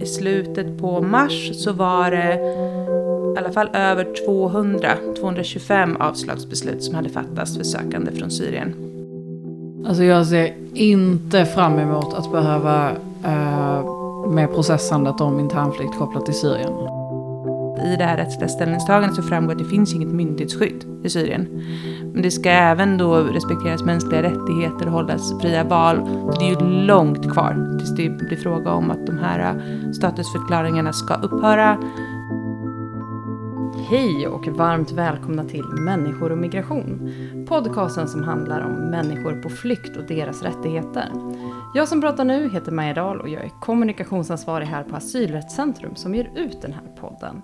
i slutet på mars så var det i alla fall över 200, 225 avslagsbeslut som hade fattats för sökande från Syrien. Alltså jag ser inte fram emot att behöva eh, med processandet om internflykt kopplat till Syrien. I det här rättsliga ställningstagandet så framgår att det finns inget myndighetsskydd i Syrien. Men det ska även då respekteras mänskliga rättigheter och hållas fria val. Så det är ju långt kvar tills det blir fråga om att de här äh, statusförklaringarna ska upphöra. Hej och varmt välkomna till Människor och migration. Podcasten som handlar om människor på flykt och deras rättigheter. Jag som pratar nu heter Maja Dahl och jag är kommunikationsansvarig här på Asylrättscentrum som ger ut den här podden.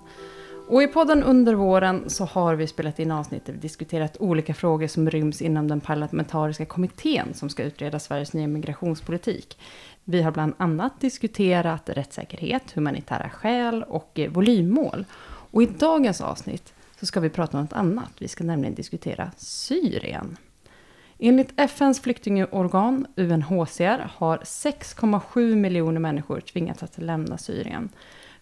Och i podden under våren så har vi spelat in avsnitt där vi diskuterat olika frågor som ryms inom den parlamentariska kommittén som ska utreda Sveriges nya migrationspolitik. Vi har bland annat diskuterat rättssäkerhet, humanitära skäl och eh, volymmål. Och i dagens avsnitt så ska vi prata om något annat. Vi ska nämligen diskutera Syrien. Enligt FNs flyktingorgan UNHCR har 6,7 miljoner människor tvingats att lämna Syrien.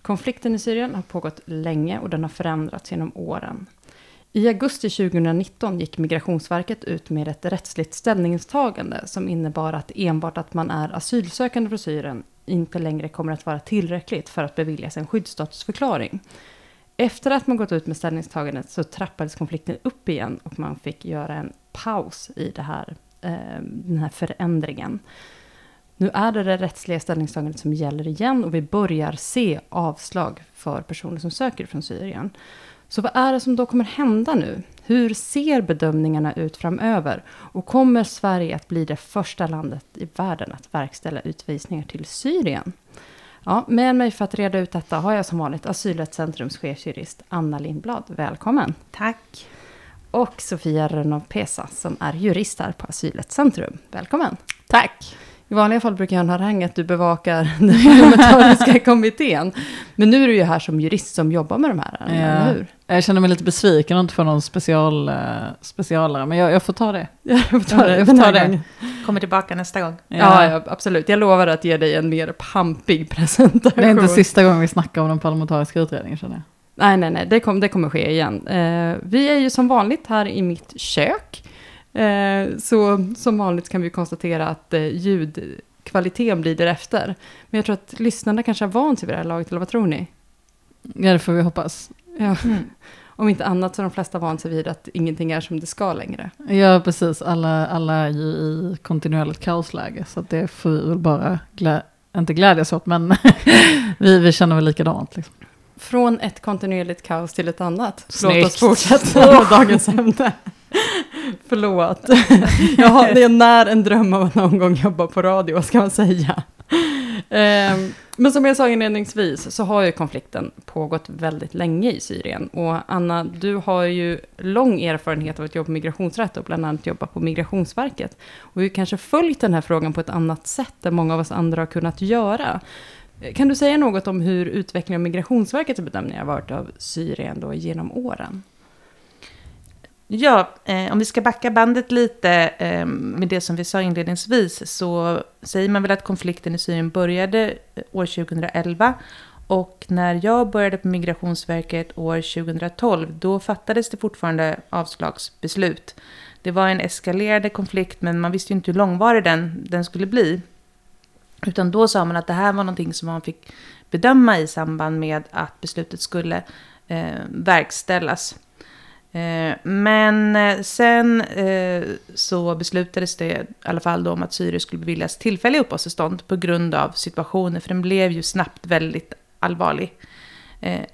Konflikten i Syrien har pågått länge och den har förändrats genom åren. I augusti 2019 gick Migrationsverket ut med ett rättsligt ställningstagande som innebar att enbart att man är asylsökande från Syrien inte längre kommer att vara tillräckligt för att beviljas en skyddsstatusförklaring. Efter att man gått ut med ställningstagandet så trappades konflikten upp igen och man fick göra en paus i det här, eh, den här förändringen. Nu är det det rättsliga ställningstagandet som gäller igen och vi börjar se avslag för personer som söker från Syrien. Så vad är det som då kommer hända nu? Hur ser bedömningarna ut framöver? Och kommer Sverige att bli det första landet i världen att verkställa utvisningar till Syrien? Ja, med mig för att reda ut detta har jag som vanligt Asylrättscentrums chefsjurist Anna Lindblad. Välkommen! Tack! Och Sofia Rönnow Pesa som är jurist här på Asylrättscentrum. Välkommen! Tack! I vanliga fall brukar jag ha en harang att du bevakar den parlamentariska kommittén. Men nu är du ju här som jurist som jobbar med de här, ja. eller hur? Jag känner mig lite besviken att inte få någon special, uh, specialare, men jag, jag, får ta det. jag får ta det. Jag får ta det. Kommer tillbaka nästa gång. Ja. ja, absolut. Jag lovar att ge dig en mer pampig presentation. Det är inte sista gången vi snackar om den parlamentariska utredningen, känner jag. Nej, nej, nej, det, kom, det kommer ske igen. Uh, vi är ju som vanligt här i mitt kök. Eh, så som vanligt kan vi konstatera att eh, ljudkvaliteten blir därefter. Men jag tror att lyssnarna kanske har vant sig vid det här laget, eller vad tror ni? Ja, det får vi hoppas. Ja. Mm. Om inte annat så har de flesta vant sig vid att ingenting är som det ska längre. Ja, precis. Alla, alla är ju i kontinuerligt kaosläge, så det får vi väl bara glä inte glädjas åt, men vi, vi känner väl likadant. Liksom. Från ett kontinuerligt kaos till ett annat. Snyggt. Låt oss fortsätta med dagens ämne. Förlåt. Jag har, det är när en dröm av att någon gång jobba på radio, ska man säga. Um, men som jag sa inledningsvis så har ju konflikten pågått väldigt länge i Syrien. Och Anna, du har ju lång erfarenhet av att jobba på migrationsrätt och bland annat jobba på Migrationsverket. Och vi kanske följt den här frågan på ett annat sätt än många av oss andra har kunnat göra. Kan du säga något om hur utvecklingen av Migrationsverkets bedömningar har varit av Syrien då genom åren? Ja, eh, om vi ska backa bandet lite eh, med det som vi sa inledningsvis så säger man väl att konflikten i Syrien började eh, år 2011 och när jag började på Migrationsverket år 2012 då fattades det fortfarande avslagsbeslut. Det var en eskalerande konflikt men man visste ju inte hur långvarig den, den skulle bli. Utan då sa man att det här var någonting som man fick bedöma i samband med att beslutet skulle eh, verkställas. Eh, men eh, sen eh, så beslutades det i alla fall då om att Syrien skulle beviljas tillfälliga uppehållstillstånd på grund av situationen, för den blev ju snabbt väldigt allvarlig.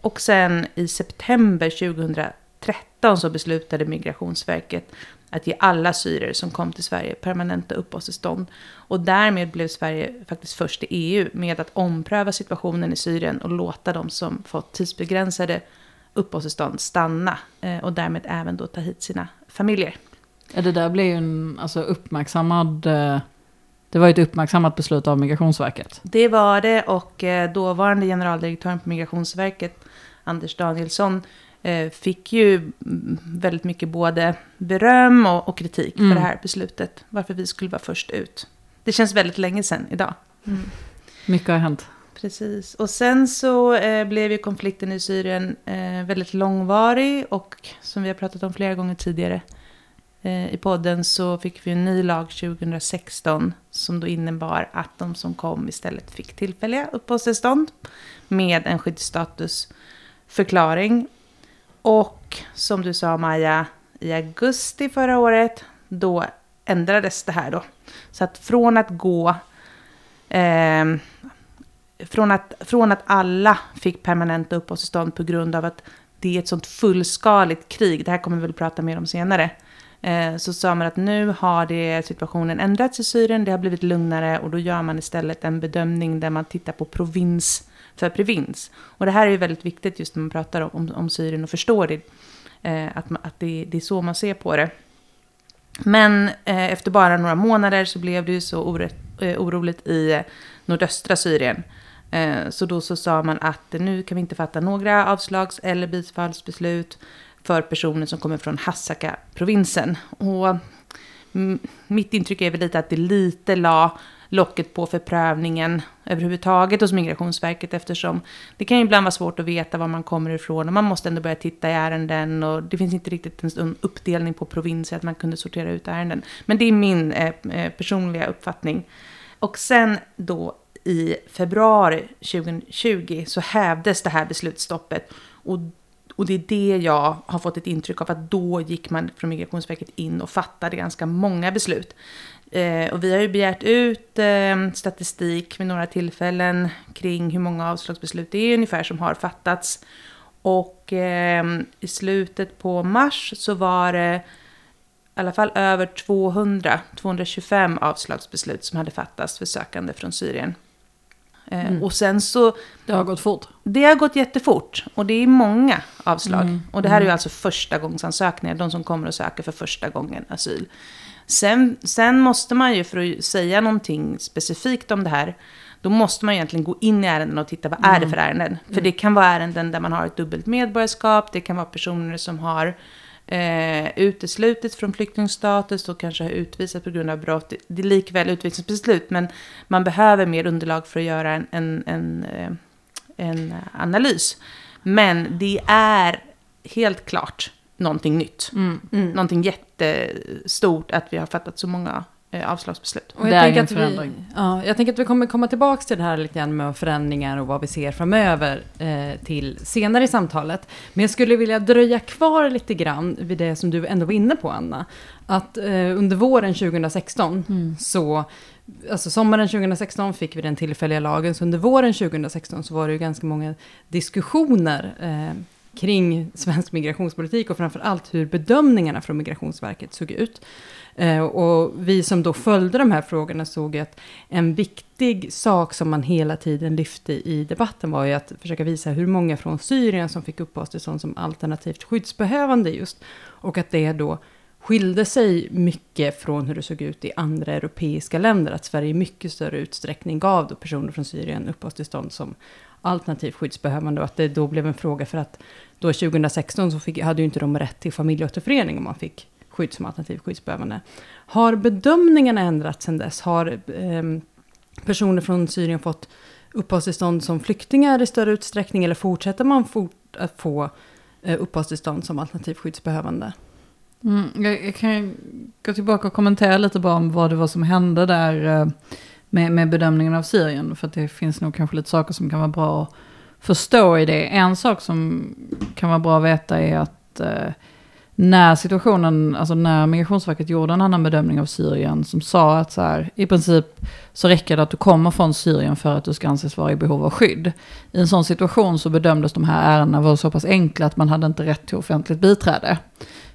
Och sen i september 2013 så beslutade Migrationsverket att ge alla syrier som kom till Sverige permanenta uppehållstillstånd. Och därmed blev Sverige faktiskt först i EU med att ompröva situationen i Syrien och låta de som fått tidsbegränsade uppehållstillstånd stanna eh, och därmed även då ta hit sina familjer. Ja, det där blev ju en alltså, uppmärksammad... Eh, det var ett uppmärksammat beslut av Migrationsverket. Det var det och eh, dåvarande generaldirektören på Migrationsverket, Anders Danielsson, fick ju väldigt mycket både beröm och, och kritik mm. för det här beslutet. Varför vi skulle vara först ut. Det känns väldigt länge sedan idag. Mm. Mycket har hänt. Precis. Och sen så eh, blev ju konflikten i Syrien eh, väldigt långvarig och som vi har pratat om flera gånger tidigare eh, i podden så fick vi en ny lag 2016 som då innebar att de som kom istället fick tillfälliga uppehållstillstånd med en skyddsstatusförklaring. Och som du sa Maja, i augusti förra året då ändrades det här då. Så att från att gå eh, från, att, från att alla fick permanenta uppehållstillstånd på grund av att det är ett sånt fullskaligt krig, det här kommer vi väl prata mer om senare, eh, så sa man att nu har det, situationen ändrats i Syrien, det har blivit lugnare och då gör man istället en bedömning där man tittar på provins för provins. Och det här är ju väldigt viktigt just när man pratar om, om Syrien och förstår det, eh, att, man, att det, det är så man ser på det. Men eh, efter bara några månader så blev det ju så oroligt i nordöstra Syrien. Eh, så då så sa man att nu kan vi inte fatta några avslags eller bifallsbeslut för personer som kommer från Hasaka-provinsen. Och mm, mitt intryck är väl lite att det lite la locket på för prövningen överhuvudtaget hos Migrationsverket eftersom det kan ju ibland vara svårt att veta var man kommer ifrån och man måste ändå börja titta i ärenden och det finns inte riktigt en uppdelning på provinser att man kunde sortera ut ärenden. Men det är min eh, eh personliga uppfattning. Och sen då i februari 2020 så hävdes det här beslutsstoppet. Och, och det är det jag har fått ett intryck av att då gick man från Migrationsverket in och fattade ganska många beslut. Eh, och vi har ju begärt ut eh, statistik vid några tillfällen kring hur många avslagsbeslut det är ungefär som har fattats. Och eh, i slutet på mars så var det i alla fall över 200, 225 avslagsbeslut som hade fattats för sökande från Syrien. Eh, mm. Och sen så... Det har gått fort. Det har gått jättefort. Och det är många avslag. Mm. Och det här är ju mm. alltså första gångsansökningar. De som kommer och söker för första gången asyl. Sen, sen måste man ju, för att säga någonting specifikt om det här, då måste man egentligen gå in i ärenden och titta vad är det för mm. ärenden. För mm. det kan vara ärenden där man har ett dubbelt medborgarskap, det kan vara personer som har eh, uteslutits från flyktingstatus och kanske har utvisats på grund av brott. Det är likväl utvisningsbeslut, men man behöver mer underlag för att göra en, en, en, eh, en analys. Men det är helt klart någonting nytt. Mm. Mm. Någonting jättestort att vi har fattat så många avslagsbeslut. Och jag, tänker att vi, ja, jag tänker att vi kommer komma tillbaka till det här lite grann med förändringar och vad vi ser framöver eh, till senare i samtalet. Men jag skulle vilja dröja kvar lite grann vid det som du ändå var inne på, Anna. Att eh, under våren 2016 mm. så Alltså sommaren 2016 fick vi den tillfälliga lagen, så under våren 2016 så var det ju ganska många diskussioner eh, kring svensk migrationspolitik och framför allt hur bedömningarna från Migrationsverket såg ut. Eh, och vi som då följde de här frågorna såg att en viktig sak som man hela tiden lyfte i debatten var ju att försöka visa hur många från Syrien som fick uppehållstillstånd som alternativt skyddsbehövande just. Och att det då skilde sig mycket från hur det såg ut i andra europeiska länder. Att Sverige i mycket större utsträckning gav då personer från Syrien uppehållstillstånd som alternativt skyddsbehövande. Och att det då blev en fråga för att då 2016 så fick, hade ju inte de rätt till familjeåterförening om man fick skydd som alternativt skyddsbehövande. Har bedömningarna ändrats sedan dess? Har eh, personer från Syrien fått uppehållstillstånd som flyktingar i större utsträckning? Eller fortsätter man fort att få eh, uppehållstillstånd som alternativt skyddsbehövande? Mm, jag, jag, kan gå tillbaka och kommentera lite bara om vad det var som hände där eh, med, med bedömningen av Syrien. För att det finns nog kanske lite saker som kan vara bra att förstå i det. En sak som kan vara bra att veta är att eh, när situationen, alltså när Migrationsverket gjorde en annan bedömning av Syrien som sa att så här, i princip så räcker det att du kommer från Syrien för att du ska anses vara i behov av skydd. I en sån situation så bedömdes de här ärendena vara så pass enkla att man hade inte rätt till offentligt biträde.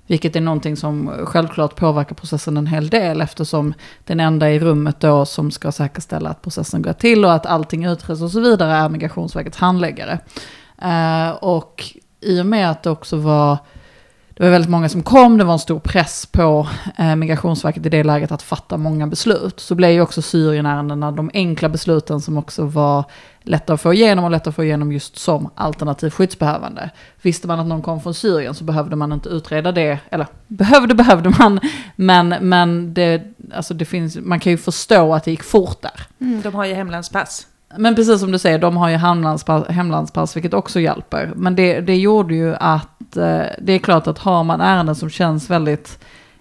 Vilket är någonting som självklart påverkar processen en hel del eftersom den enda i rummet då som ska säkerställa att processen går till och att allting utreds och så vidare är Migrationsverkets handläggare. Uh, och i och med att det också var det var väldigt många som kom, det var en stor press på eh, Migrationsverket i det läget att fatta många beslut. Så blev ju också Syrienärendena de enkla besluten som också var lätta att få igenom och lätta att få igenom just som alternativ skyddsbehövande. Visste man att någon kom från Syrien så behövde man inte utreda det, eller behövde behövde man, men, men det, alltså det finns, man kan ju förstå att det gick fort där. Mm, de har ju hemlandspass. Men precis som du säger, de har ju hemlandspass, hemlandspass vilket också hjälper. Men det, det gjorde ju att eh, det är klart att har man ärenden som känns väldigt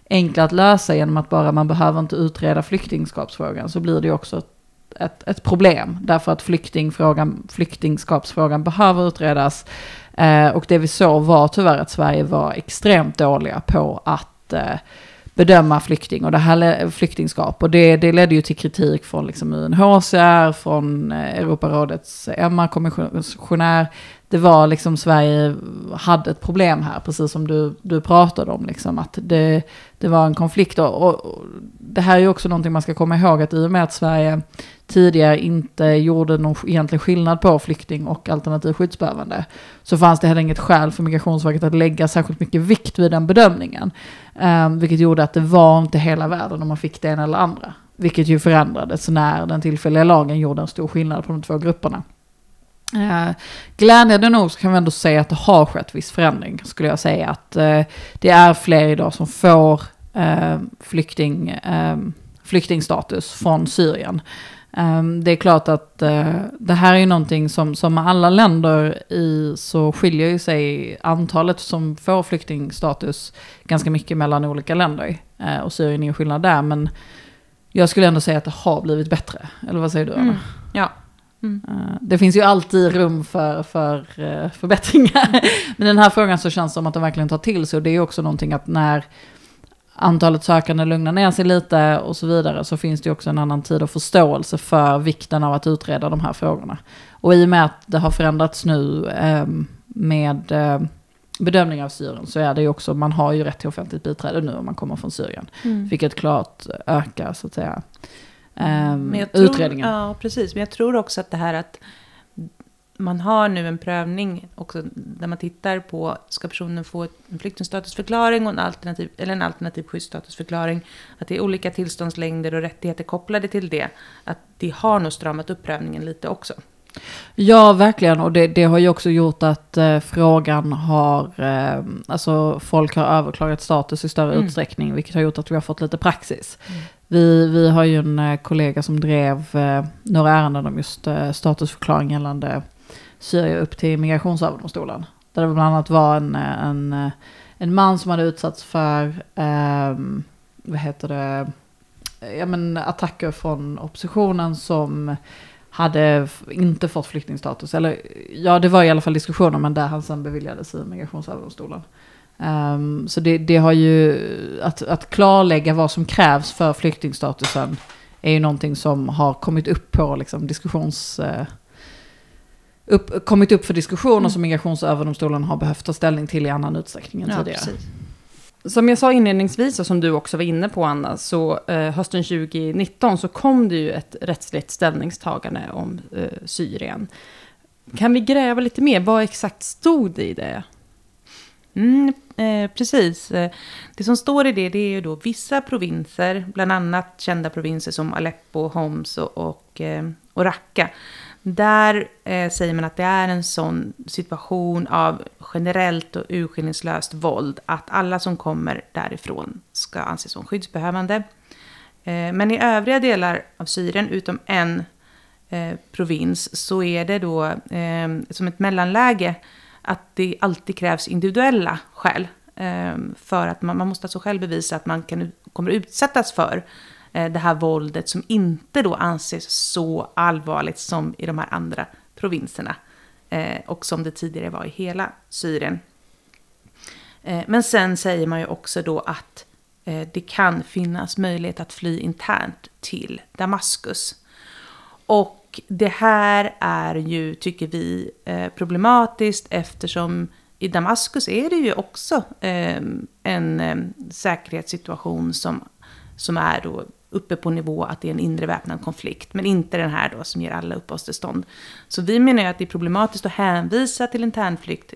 enkla att lösa genom att bara man behöver inte utreda flyktingskapsfrågan så blir det ju också ett, ett, ett problem. Därför att flyktingfrågan, flyktingskapsfrågan behöver utredas. Eh, och det vi såg var tyvärr att Sverige var extremt dåliga på att eh, bedöma flykting och det här flyktingskap. Och det, det ledde ju till kritik från liksom UNHCR, från eh, Europarådets MR-kommissionär. Det var liksom Sverige hade ett problem här, precis som du, du pratade om. Liksom, att det, det var en konflikt. Och, och det här är ju också någonting man ska komma ihåg, att i och med att Sverige tidigare inte gjorde någon egentlig skillnad på flykting och alternativ skyddsbehövande, så fanns det heller inget skäl för Migrationsverket att lägga särskilt mycket vikt vid den bedömningen. Um, vilket gjorde att det var inte hela världen om man fick det ena eller andra. Vilket ju förändrades när den tillfälliga lagen gjorde en stor skillnad på de två grupperna. Uh, glädjande nog så kan vi ändå säga att det har skett viss förändring, skulle jag säga. Att uh, det är fler idag som får uh, flykting, flyktingstatus från Syrien. Um, det är klart att uh, det här är ju någonting som, som med alla länder i så skiljer ju sig antalet som får flyktingstatus ganska mycket mellan olika länder. Uh, och Syrien är ju skillnad där, men jag skulle ändå säga att det har blivit bättre. Eller vad säger du, Anna? Mm. Ja. Mm. Uh, det finns ju alltid rum för, för förbättringar. men i den här frågan så känns det som att de verkligen tar till sig. Och det är också någonting att när antalet sökande lugnar ner sig lite och så vidare så finns det också en annan tid och förståelse för vikten av att utreda de här frågorna. Och i och med att det har förändrats nu eh, med eh, bedömning av Syrien så är det ju också, man har ju rätt till offentligt biträde nu om man kommer från Syrien. Mm. Vilket klart ökar så att säga eh, tror, utredningen. Ja, precis. Men jag tror också att det här att man har nu en prövning också där man tittar på, ska personen få en flyktingstatusförklaring och en alternativ, eller en alternativ skyddsstatusförklaring, att det är olika tillståndslängder och rättigheter kopplade till det, att det har nog stramat upp prövningen lite också. Ja, verkligen. Och det, det har ju också gjort att eh, frågan har, eh, alltså folk har överklagat status i större mm. utsträckning, vilket har gjort att vi har fått lite praxis. Mm. Vi, vi har ju en eh, kollega som drev eh, några ärenden om just eh, statusförklaring gällande Syrien upp till Migrationsöverdomstolen. Där det bland annat var en, eh, en, eh, en man som hade utsatts för, eh, vad heter det, eh, ja, men attacker från oppositionen som hade inte fått flyktingstatus. Eller ja, det var i alla fall diskussioner, men där han sen beviljades i Migrationsöverdomstolen. Um, så det, det, har ju, att, att klarlägga vad som krävs för flyktingstatusen är ju någonting som har kommit upp på liksom, diskussions... Uh, upp, kommit upp för diskussion mm. och som Migrationsöverdomstolen har behövt ta ställning till i annan utsträckning än ja, tidigare. Precis. Som jag sa inledningsvis och som du också var inne på Anna, så eh, hösten 2019 så kom det ju ett rättsligt ställningstagande om eh, Syrien. Kan vi gräva lite mer? Vad exakt stod det i det? Mm, eh, precis. Eh, det som står i det, det är ju då vissa provinser, bland annat kända provinser som Aleppo, Homs och, och, eh, och Raqqa, där eh, säger man att det är en sån situation av generellt och urskillningslöst våld att alla som kommer därifrån ska anses som skyddsbehövande. Eh, men i övriga delar av Syrien, utom en eh, provins, så är det då eh, som ett mellanläge att det alltid krävs individuella skäl. Eh, för att man, man måste alltså själv bevisa att man kan, kommer utsättas för Eh, Eh, det här våldet som inte då anses så allvarligt som i de här andra provinserna. Eh, och som det tidigare var i hela Syrien. Eh, men sen säger man ju också då att det kan finnas möjlighet att fly internt till Damaskus. Och det här är ju, tycker vi, problematiskt eftersom i Damaskus är det ju också en säkerhetssituation som, som är då uppe på nivå att det är en inre väpnad konflikt, men inte den här då som ger alla uppehållstillstånd. Så vi menar ju att det är problematiskt att hänvisa till internflykt,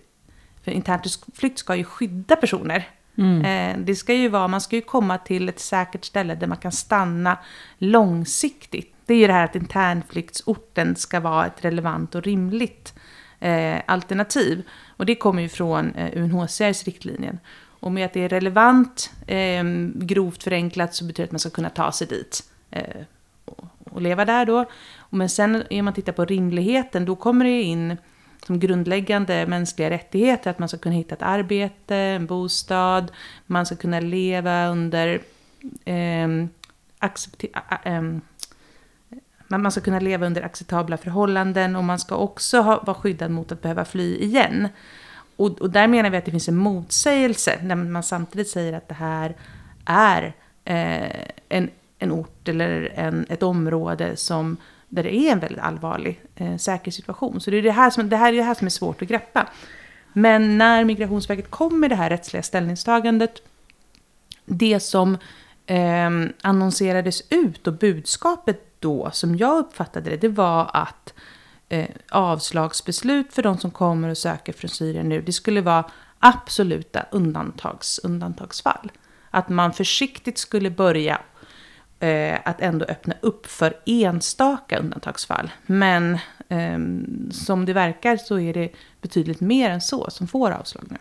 för internflykt ska ju skydda personer. Mm. Eh, det ska ju vara, man ska ju komma till ett säkert ställe där man kan stanna långsiktigt. Det är ju det här att internflyktsorten ska vara ett relevant och rimligt eh, alternativ. Och det kommer ju från eh, UNHCRs riktlinjer. Och med att det är relevant, eh, grovt förenklat, så betyder det att man ska kunna ta sig dit eh, och, och, leva där då. Men sen om man tittar på rimligheten, då kommer det in som grundläggande mänskliga rättigheter, att man ska kunna hitta ett arbete, en bostad, man ska kunna leva under eh, accepti- eh, man ska kunna leva under acceptabla förhållanden och man ska också ha, vara skyddad mot att behöva fly igen. Och, och, där menar vi att det finns en motsägelse när man samtidigt säger att det här är eh, en, en ort eller en, ett område som, där det är en väldigt allvarlig eh, säkerhetssituation. Så det är det, här som, det här är det här som är svårt att greppa. Men när Migrationsverket kom med det här rättsliga ställningstagandet, det som eh, annonserades ut och budskapet då, som jag uppfattade det, det var att eh, avslagsbeslut för de som kommer och söker från Syrien nu, det skulle vara absoluta undantags, undantagsfall. Att man försiktigt skulle börja eh, att ändå öppna upp för enstaka undantagsfall. Men eh, som det verkar så är det betydligt mer än så som får avslag nu.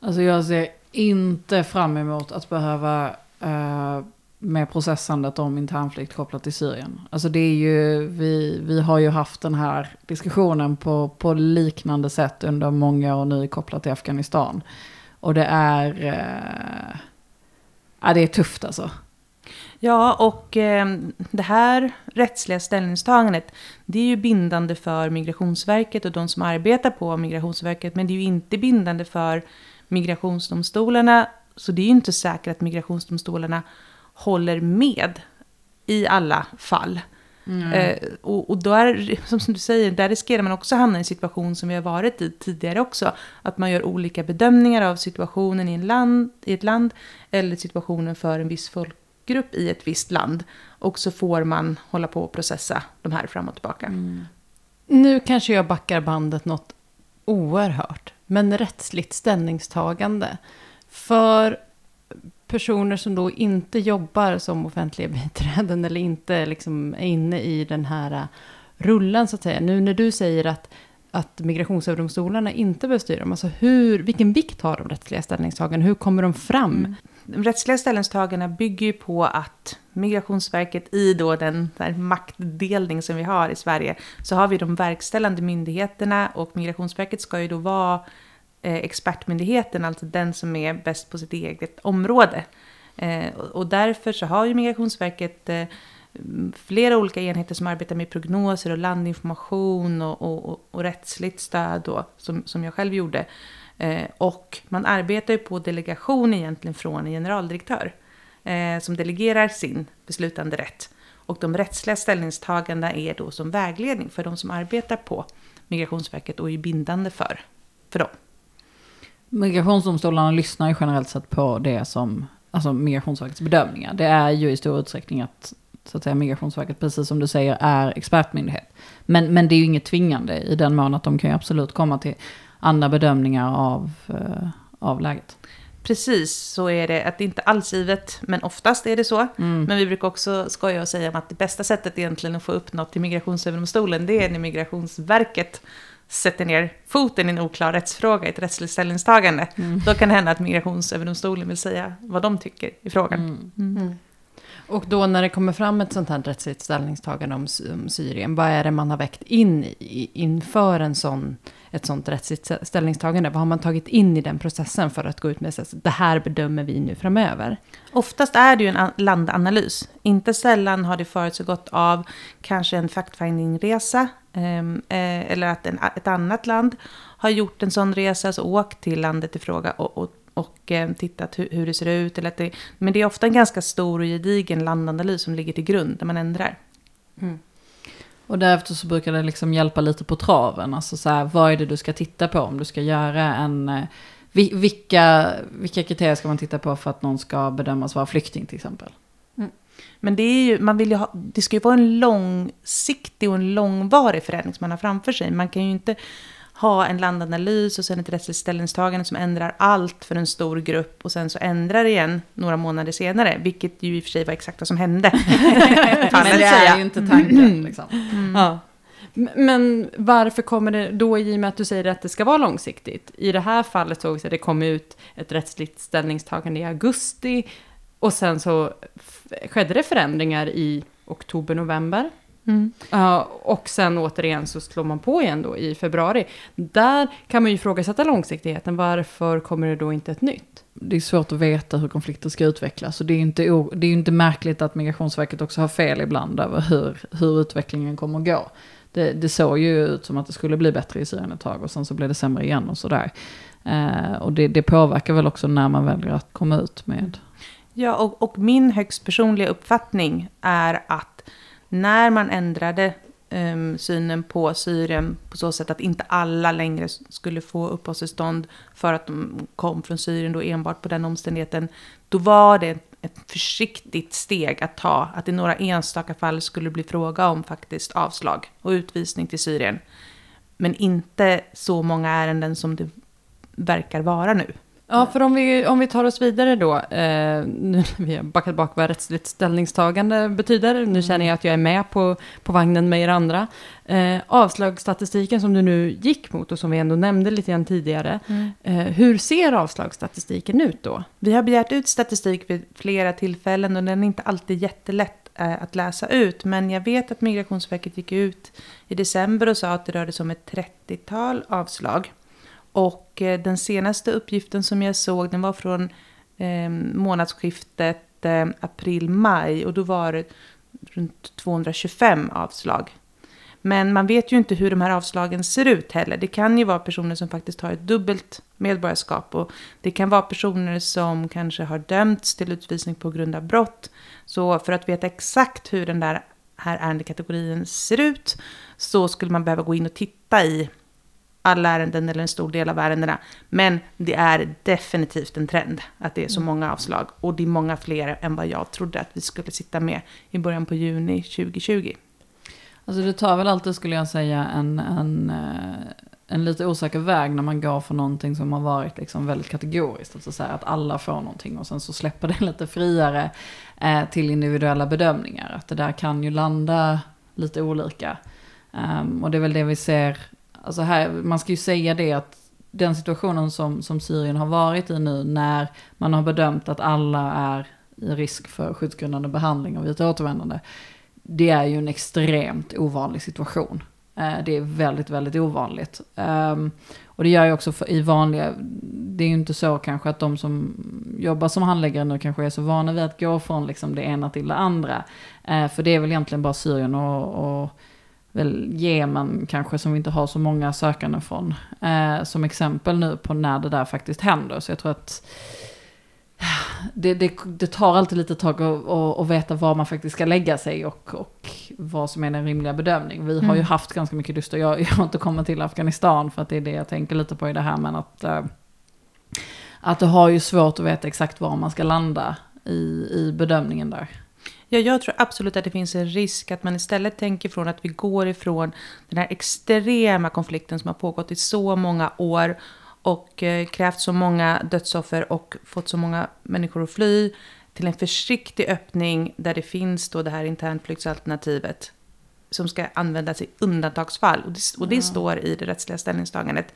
Alltså jag ser inte fram emot att behöva eh med processandet om internflykt kopplat till Syrien. Alltså det är ju, vi, vi har ju haft den här diskussionen på, på liknande sätt under många år nu kopplat till Afghanistan. Och det är, eh, ja det är tufft alltså. Ja, och eh, det här rättsliga ställningstagandet, det är ju bindande för Migrationsverket och de som arbetar på Migrationsverket, men det är ju inte bindande för migrationsdomstolarna. Så det är ju inte säkert att migrationsdomstolarna håller med i alla fall. Mm. Eh, och, och då är, som du säger, där riskerar man också hamna i en situation som vi har varit i tidigare också. Att man gör olika bedömningar av situationen i, en land, i ett land eller situationen för en viss folkgrupp i ett visst land. Och så får man hålla på och processa de här fram och tillbaka. Mm. Nu kanske jag backar bandet något oerhört, men rättsligt ställningstagande. För personer som då inte jobbar som offentliga biträden eller inte liksom är inne i den här äh, rullen så att säga. Nu när du säger att, att migrationsöverdomstolarna inte behöver styra dem, alltså hur, vilken vikt har de rättsliga ställningstagandena? Hur kommer de fram? Mm. De rättsliga ställningstagandena bygger ju på att Migrationsverket i då den där maktdelning som vi har i Sverige, så har vi de verkställande myndigheterna och Migrationsverket ska ju då vara Eh, expertmyndigheten, alltså den som är bäst på sitt eget område. Eh, och därför så har ju Migrationsverket eh, flera olika enheter som arbetar med prognoser och landinformation och, och, och rättsligt stöd då, som, som jag själv gjorde. Eh, och man arbetar ju på delegation egentligen från en generaldirektör eh, som delegerar sin beslutande rätt. Och de rättsliga ställningstagandena är då som vägledning för de som arbetar på Migrationsverket och är bindande för, för dem. Migrationsdomstolarna lyssnar ju generellt sett på det som, alltså Migrationsverkets bedömningar. Det är ju i stor utsträckning att, så att säga, Migrationsverket, precis som du säger, är expertmyndighet. Men, men det är ju inget tvingande i den mån att de kan ju absolut komma till andra bedömningar av, uh, av läget. Precis, så är det. Att det inte alls givet, men oftast är det så. Mm. Men vi brukar också skoja och säga att det bästa sättet egentligen att få upp något till Migrationsöverdomstolen, det är när Migrationsverket sätter ner foten i en oklar rättsfråga, i ett rättsligt ställningstagande, mm. då kan det hända att Migrationsöverdomstolen vill säga vad de tycker i frågan. Mm. mm. Mm. Och då när det kommer fram ett sånt här rättsligt ställningstagande om, om Syrien, vad är det man har väckt in i, inför en sån, ett sånt rättsligt ställningstagande? Vad har man tagit in i den processen för att gå ut med att det här bedömer vi nu framöver? Oftast är det ju en landanalys. Inte sällan har det förutsegått av kanske en fact-finding-resa Ehm, eh, eller att en, ett annat land har gjort en sån resa, alltså åkt till landet i fråga och, och, och eh, tittat hur, hur, det ser ut. Eller att det, men det är ofta en ganska stor och gedigen landanalys som ligger till grund när man ändrar. Mm. Och därefter så brukar det liksom hjälpa lite på traven. Alltså så här, vad är det du ska titta på om du ska göra en... Eh, vilka, vilka kriterier ska man titta på för att någon ska bedömas vara flykting till exempel? Men det, är ju, man vill ha, det ska ju vara en långsiktig och en långvarig förändring som man har framför sig. Man kan ju inte ha en landanalys och sen ett rättsligt ställningstagande som ändrar allt för en stor grupp och sen så ändrar det igen några månader senare, vilket ju i och för sig var exakt vad som hände. Men det är ju inte tanken. Liksom. Mm. Ja. Men varför kommer det då i och med att du säger att det ska vara långsiktigt? I det här fallet såg att det kom ut ett rättsligt ställningstagande i augusti och sen så skedde det förändringar i oktober, november. Mm. Uh, och sen återigen så slår man på igen då i februari. Där kan man ju ifrågasätta långsiktigheten. Varför kommer det då inte ett nytt? Det är svårt att veta hur konflikter ska utvecklas. Och det är ju inte, det är inte märkligt att Migrationsverket också har fel ibland över hur, hur utvecklingen kommer att gå. Det, det såg ju ut som att det skulle bli bättre i Syrien ett tag och sen så blev det sämre igen och sådär. Eh, och det, det påverkar väl också när man väljer att komma ut med Ja, och, och min högst personliga uppfattning är att när man ändrade um, synen på Syrien på så sätt att inte alla längre skulle få uppehållstillstånd för att de kom från Syrien då enbart på den omständigheten, då var det ett, ett försiktigt steg att ta, att i några enstaka fall skulle bli fråga om faktiskt avslag och utvisning till Syrien. Men inte så många ärenden som det verkar vara nu. Ja, för om vi, om vi tar oss vidare då. Eh, nu vi har backat bak vad rättsligt ställningstagande betyder. Nu känner jag att jag är med på, på vagnen med er andra. Eh, avslagsstatistiken som du nu gick mot och som vi ändå nämnde lite grann tidigare. Eh, hur ser avslagsstatistiken ut då? Vi har begärt ut statistik vid flera tillfällen och den är inte alltid jättelätt eh, att läsa ut. Men jag vet att Migrationsverket gick ut i december och sa att det rörde sig om ett 30-tal avslag. Och eh, den senaste uppgiften som jag såg den var från eh, månadsskiftet eh, april-maj och då var det runt 225 avslag. Men man vet ju inte hur de här avslagen ser ut heller. Det kan ju vara personer som faktiskt har ett dubbelt medborgarskap och det kan vara personer som kanske har dömts till utvisning på grund av brott. Så för att veta exakt hur den där här ärendekategorin ser ut så skulle man behöva gå in och titta i alla ärenden eller en stor del av ärendena. Men det är definitivt en trend att det är så många avslag. Och det är många fler än vad jag trodde att vi skulle sitta med i början på juni 2020. Alltså det tar väl alltid skulle jag säga en, en, eh, en lite osäker väg när man går för någonting som har varit liksom väldigt kategoriskt. Alltså så att alla får någonting och sen så släpper det lite friare eh, till individuella bedömningar. Att det där kan ju landa lite olika. Ehm, och det är väl det vi ser, alltså här, man ska ju säga det att den situationen som, som Syrien har varit i nu när man har bedömt att alla är i risk för skyddsgrundande behandling och vid ett återvändande det är ju en extremt ovanlig situation. Eh, det är väldigt, väldigt ovanligt. Ehm, och det gör ju också i vanliga, det är ju inte så kanske att de som jobbar som handläggare nu kanske är så vana vid att gå från liksom det ena till det andra. Eh, för det är väl egentligen bara Syrien och, och väl Jemen kanske som vi inte har så många sökande från. eh, Som exempel nu på när det där faktiskt händer. Så jag tror att det, det, det tar alltid lite tag att- veta var man faktiskt ska lägga sig och, och vad som är den rimliga bedömning. Vi har ju Mm. haft ganska mycket och jag, jag har inte kommit till Afghanistan för att det är det jag tänker lite på i det här men att, eh, att det har ju svårt att veta exakt var man ska landa i, i bedömningen där. Ja, jag tror absolut att det finns en risk att man istället tänker från att vi går ifrån den här extrema konflikten som har pågått i så många år och eh, krävt så många dödsoffer och fått så många människor att fly till en försiktig öppning där det finns då det här internflyktsalternativet som ska användas i undantagsfall. Och det, och det Ja. står i det rättsliga ställningstagandet.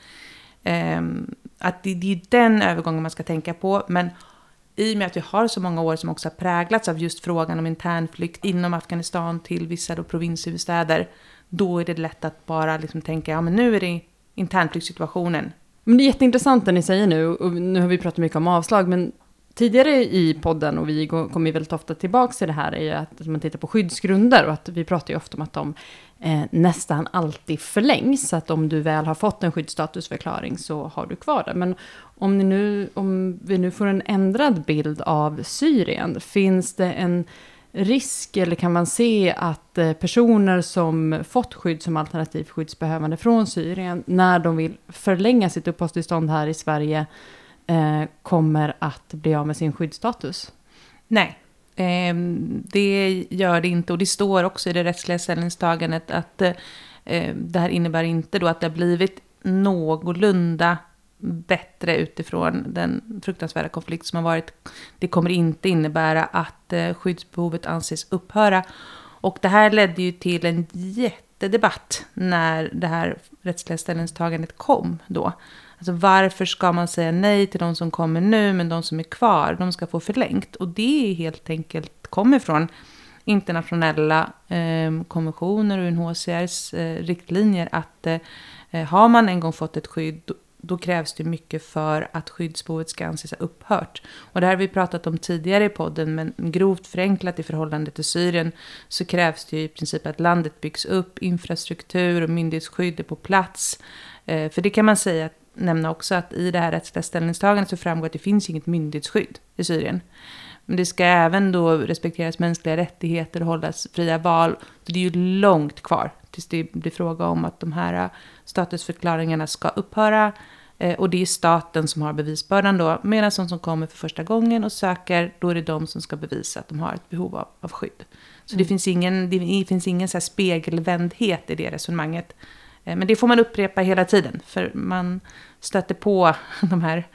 Ehm, att det, det är den övergången man ska tänka på. Men i och med att vi har så många år som också har präglats av just frågan om internflykt inom Afghanistan till vissa då provinshuvudstäder, då är det lätt att bara liksom tänka, ja men nu är det internflyktssituationen. Men det är jätteintressant det ni säger nu, och nu har vi pratat mycket om avslag, men tidigare i podden, och vi kommer väldigt ofta tillbaka till det här, är ju att man tittar på skyddsgrunder, och att vi pratar ju ofta om att de eh, nästan alltid förlängs, så att om du väl har fått en skyddsstatusförklaring så har du kvar det. Men om, ni nu, om vi nu får en ändrad bild av Syrien, finns det en risk eller kan man se att eh, personer som fått skydd som alternativt skyddsbehövande från Syrien, när de vill förlänga sitt uppehållstillstånd här i Sverige, eh, kommer att bli av med sin skyddsstatus? Nej, eh, det gör det inte. Och det står också i det rättsliga ställningstagandet att eh, ehm, det här innebär inte då att det har blivit någorlunda bättre utifrån den fruktansvärda konflikt som har varit. Det kommer inte innebära att eh, skyddsbehovet anses upphöra. Och det här ledde ju till en jättedebatt när det här rättsliga ställningstagandet kom då. Alltså varför ska man säga nej till de som kommer nu men de som är kvar, de ska få förlängt. Och det är helt enkelt kommer från internationella eh, konventioner och UNHCRs eh, riktlinjer att eh, har man en gång fått ett skydd då, krävs det mycket för att skyddsbehovet ska anses ha upphört. Och det här har vi pratat om tidigare i podden, men grovt förenklat i förhållande till Syrien så krävs det ju i princip att landet byggs upp, infrastruktur och myndighetsskydd är på plats. Eh, för det kan man säga, nämna också att i det här rättsliga ställningstagandet så framgår att det finns inget myndighetsskydd i Syrien. Men det ska även då respekteras mänskliga rättigheter och hållas fria val. Det är ju långt kvar tills det blir fråga om att de här eh, statusförklaringarna ska upphöra. Eh, och det är staten som har bevisbördan då. Medan de som kommer för första gången och söker, då är det de som ska bevisa att de har ett behov av, av skydd. Så mm. det finns ingen, det finns ingen så spegelvändhet i det resonemanget. Eh, men det får man upprepa hela tiden, för man stöter på de här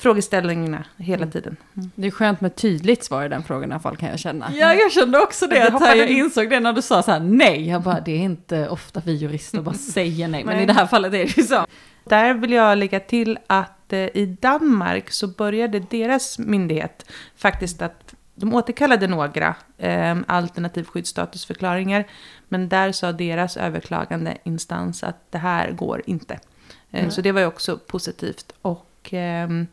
frågeställningarna hela mm. tiden. Mm. Det är skönt med tydligt svar i den frågan i alla fall kan jag känna. Ja, jag kände också det. Att här, jag insåg det när du sa så här nej. Jag bara, det är inte ofta vi jurister bara säger nej. Men nej. i det här fallet är det ju så. Där vill jag lägga till att eh, i Danmark så började deras myndighet faktiskt att de återkallade några eh, alternativskyddsstatusförklaringar. Men där sa deras överklagande instans att det här går inte. Eh, mm. Så det var ju också positivt. Och eh, Ehm,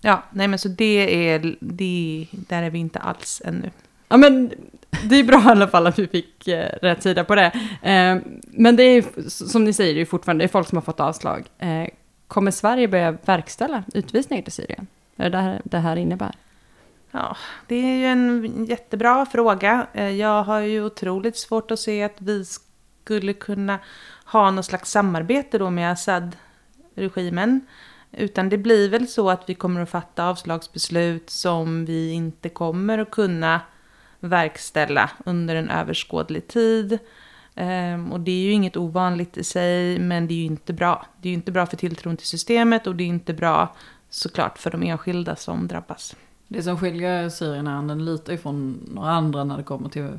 ja, nej men så det är, det, där är vi inte alls ännu. Ja men det är bra i alla fall att vi fick eh, rätt sida på det. Eh, men det är som ni säger, det är fortfarande det är folk som har fått avslag. Eh, kommer Sverige börja verkställa utvisningar till Syrien? Är det det det här innebär? Ja, det är ju en jättebra fråga. Eh, jag har ju otroligt svårt att se att vi skulle kunna ha något slags samarbete då med Assad-regimen. Utan det blir väl så att vi kommer att fatta avslagsbeslut som vi inte kommer att kunna verkställa under en överskådlig tid. Ehm, och det är ju inget ovanligt i sig, men det är ju inte bra. Det är ju inte bra för tilltron till systemet och det är inte bra såklart för de enskilda som drabbas. Det som skiljer Syrienärenden lite ifrån några andra när det kommer till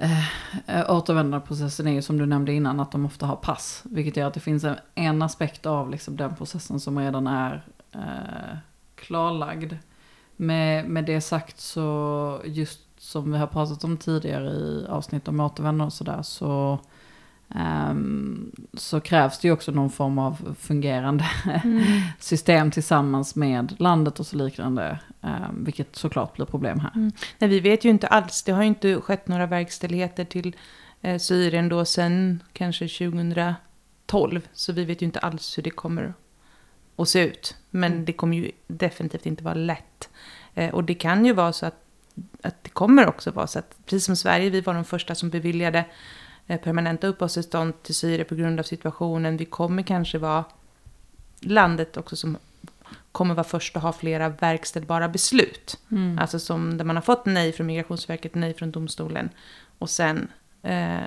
Eh, eh, återvändandeprocessen är ju som du nämnde innan att de ofta har pass. Vilket gör att det finns en, en aspekt av liksom den processen som redan är eh, klarlagd. Med, med det sagt så just som vi har pratat om tidigare i avsnitt om återvändande och sådär så Um, så krävs det ju också någon form av fungerande mm. system tillsammans med landet och så liknande. Um, vilket såklart blir problem här. Mm. Nej, vi vet ju inte alls. Det har ju inte skett några verkställigheter till eh, Syrien då sen kanske 2012. Så vi vet ju inte alls hur det kommer att se ut. Men mm. det kommer ju definitivt inte vara lätt. Eh, och det kan ju vara så att, att det kommer också vara så att, precis som Sverige, vi var de första som beviljade permanenta uppehållstillstånd till Syrien på grund av situationen. Vi kommer kanske vara landet också som kommer vara först att ha flera verkställbara beslut. Mm. Alltså som där man har fått nej från Migrationsverket, nej från domstolen. Och sen eh,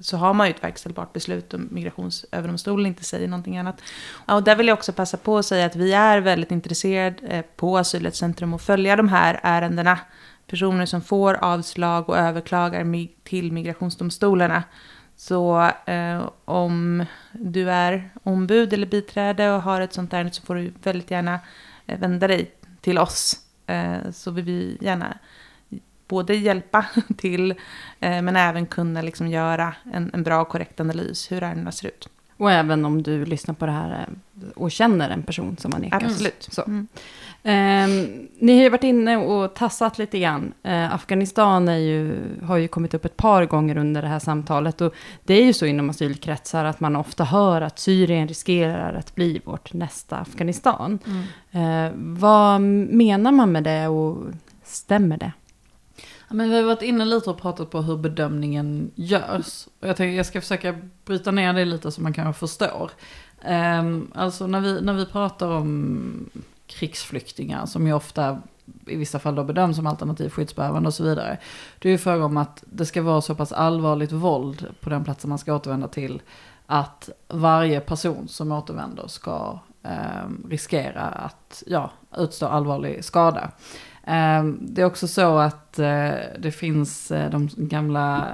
så har man ju ett verkställbart beslut om Migrationsöverdomstolen inte säger någonting annat. Och där vill jag också passa på att säga att vi är väldigt intresserade eh, på Asylrättscentrum att följa de här ärendena personer som får avslag och överklagar till migrationsdomstolarna. Så eh, om du är ombud eller biträde och har ett sånt ärende så får du väldigt gärna eh, vända dig till oss. Eh, så vill vi gärna både hjälpa till eh, men även kunna liksom göra en, en bra och korrekt analys hur ärendena ser ut. Och även om du lyssnar på det här eh, och känner en person som har nekat. Absolut. Så. Mm. Um, ni har ju varit inne och tassat lite grann. Uh, Afghanistan ju, har ju kommit upp ett par gånger under det här samtalet. Och det är ju så inom asylkretsar att man ofta hör att Syrien riskerar att bli vårt nästa Afghanistan. Mm. Uh, vad menar man med det och stämmer det? men vi har varit inne lite och pratat på hur bedömningen görs. Och jag tänker jag ska försöka bryta ner det lite så man kanske förstår. Um, alltså när vi, när vi pratar om krigsflyktingar som ju ofta i vissa fall då bedöms som alternativ skyddsbehövande och så vidare. Det är ju fråga om att det ska vara så pass allvarligt våld på den platsen man ska återvända till att varje person som återvänder ska eh, riskera att ja, utstå allvarlig skada. Eh, det är också så att eh, det finns eh, de gamla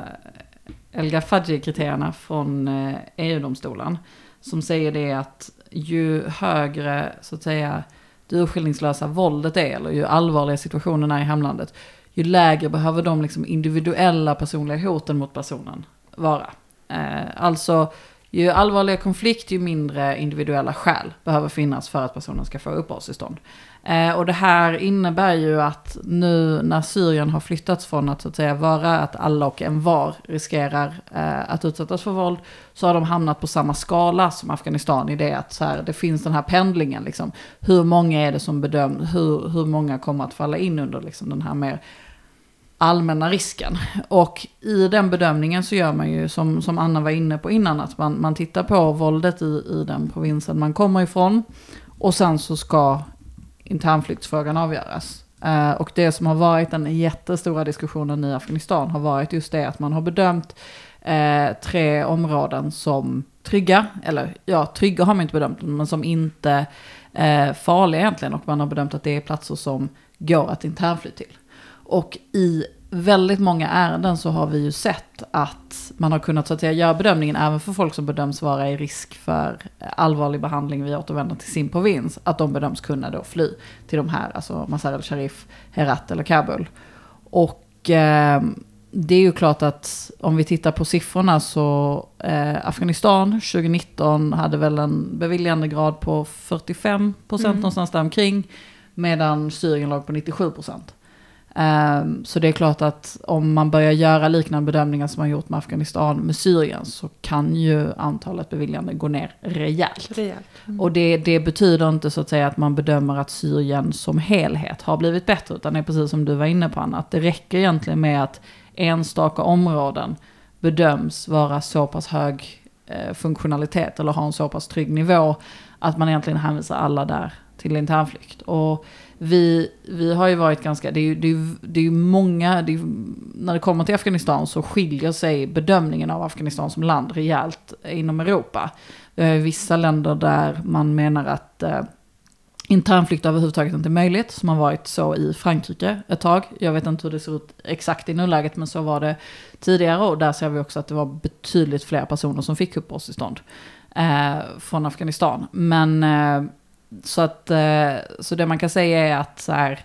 Elga Fadji-kriterierna från eh, EU-domstolen som säger det att ju högre så att säga det urskillningslösa våldet är, eller ju allvarliga situationen är i hemlandet, ju lägre behöver de liksom individuella personliga hoten mot personen vara. Eh, alltså, ju allvarligare konflikt, ju mindre individuella skäl behöver finnas för att personen ska få uppehållstillstånd. Eh, och det här innebär ju att nu när Syrien har flyttats från att så att säga vara att alla och en var riskerar eh, att utsättas för våld, så har de hamnat på samma skala som Afghanistan i det att så här, det finns den här pendlingen. Liksom. Hur många är det som bedöms, hur, hur många kommer att falla in under liksom, den här mer allmänna risken. Och i den bedömningen så gör man ju som, som Anna var inne på innan, att man, man tittar på våldet i, i den provinsen man kommer ifrån. Och sen så ska internflyktsfrågan avgöras. Uh, och det som har varit den jättestora diskussionen i Afghanistan har varit just det att man har bedömt uh, tre områden som trygga, eller ja, trygga har man inte bedömt, men som inte uh, farliga egentligen. Och man har bedömt att det är platser som går att internfly till. Och i väldigt många ärenden så har vi ju sett att man har kunnat så att säga, göra bedömningen även för folk som bedöms vara i risk för allvarlig behandling vid återvändande till sin provins. Att de bedöms kunna då fly till de här, alltså Mazar el-Sharif, Herat eller Kabul. Och eh, det är ju klart att om vi tittar på siffrorna så eh, Afghanistan 2019 hade väl en beviljandegrad på 45 procent mm. någonstans där omkring. Medan Syrien låg på 97 procent. Um, så det är klart att om man börjar göra liknande bedömningar som man gjort med Afghanistan med Syrien så kan ju antalet beviljande gå ner rejält. rejält. Mm. Och det, det, betyder inte så att säga att man bedömer att Syrien som helhet har blivit bättre utan det är precis som du var inne på Anna, att det räcker egentligen med att enstaka områden bedöms vara så pass hög eh, funktionalitet eller ha en så pass trygg nivå att man egentligen hänvisar alla där till internflykt. Och vi, vi har ju varit ganska, det är ju, det är, det är många, det är, när det kommer till Afghanistan så skiljer sig bedömningen av Afghanistan som land rejält inom Europa. Vi har ju vissa länder där man menar att eh, internflykt överhuvudtaget inte är möjligt, som har varit så i Frankrike ett tag. Jag vet inte hur det ser ut exakt i nuläget, men så var det tidigare och där ser vi också att det var betydligt fler personer som fick uppehållstillstånd eh, från Afghanistan. Men eh, så, att, eh, så det man kan säga är att så här,